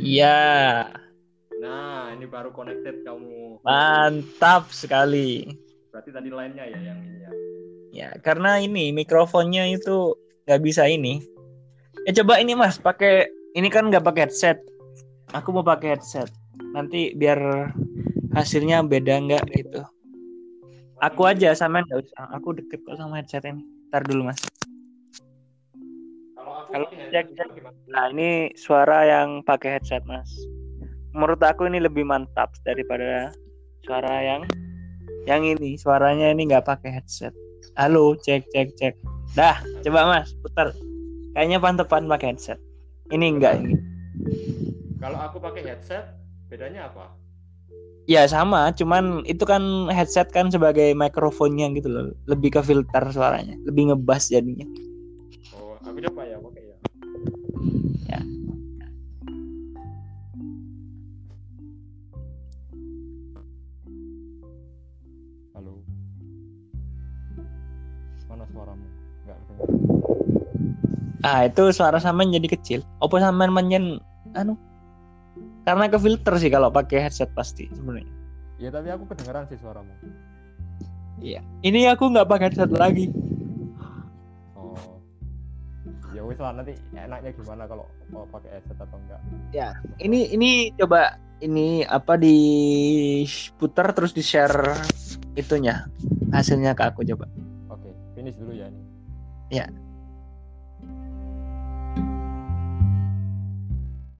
Iya, Nah, ini baru connected kamu. mantap sekali. Berarti tadi lainnya ya yang ini ya. Ya, karena ini mikrofonnya itu nggak bisa ini. Eh coba ini mas, pakai ini kan nggak pakai headset. Aku mau pakai headset. Nanti biar hasilnya beda nggak gitu. Aku aja sama nggak usah. Aku deket kok sama headset ini. Ntar dulu mas. Kalau aku Kalau pakai cek- gimana? Nah ini suara yang pakai headset mas. Menurut aku ini lebih mantap daripada suara yang yang ini. Suaranya ini nggak pakai headset. Halo, cek cek cek. Dah, coba mas, putar. Kayaknya pantepan pakai headset. Ini enggak ini. Kalau aku pakai headset, bedanya apa? Ya sama, cuman itu kan headset kan sebagai mikrofonnya gitu loh. Lebih ke filter suaranya, lebih ngebas jadinya. Aku coba ya, pakai ya. Ya. Halo. Mana suaramu? Enggak dengar. Ah itu suara sampean jadi kecil. Apa sampean manjen anu? Karena ke filter sih kalau pakai headset pasti sebenarnya. Ya tapi aku kedengeran sih suaramu. Iya. Ini aku nggak pakai headset lagi. Wis lah nanti enaknya gimana kalau mau pakai headset atau enggak. Ya. Ini ini coba ini apa di putar terus di share itunya hasilnya ke aku coba. Oke, finish dulu ya ini. Ya.